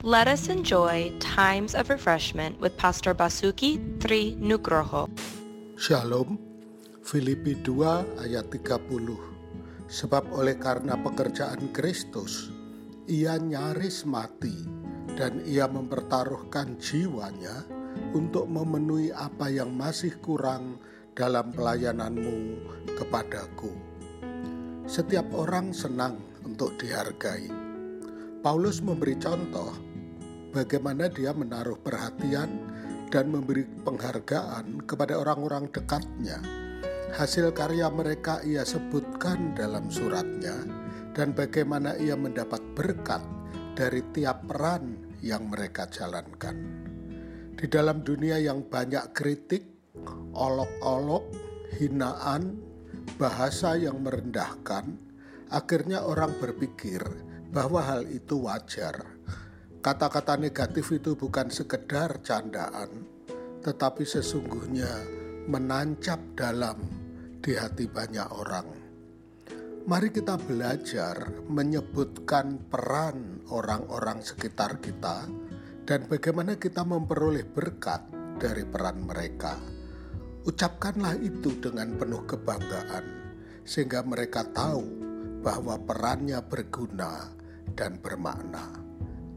Let us enjoy times of refreshment with Pastor Basuki Tri Nugroho. Shalom, Filipi 2 ayat 30. Sebab oleh karena pekerjaan Kristus, ia nyaris mati dan ia mempertaruhkan jiwanya untuk memenuhi apa yang masih kurang dalam pelayananmu kepadaku. Setiap orang senang untuk dihargai. Paulus memberi contoh bagaimana dia menaruh perhatian dan memberi penghargaan kepada orang-orang dekatnya. Hasil karya mereka ia sebutkan dalam suratnya dan bagaimana ia mendapat berkat dari tiap peran yang mereka jalankan. Di dalam dunia yang banyak kritik, olok-olok, hinaan, bahasa yang merendahkan, akhirnya orang berpikir bahwa hal itu wajar Kata-kata negatif itu bukan sekedar candaan, tetapi sesungguhnya menancap dalam di hati banyak orang. Mari kita belajar menyebutkan peran orang-orang sekitar kita dan bagaimana kita memperoleh berkat dari peran mereka. Ucapkanlah itu dengan penuh kebanggaan, sehingga mereka tahu bahwa perannya berguna dan bermakna.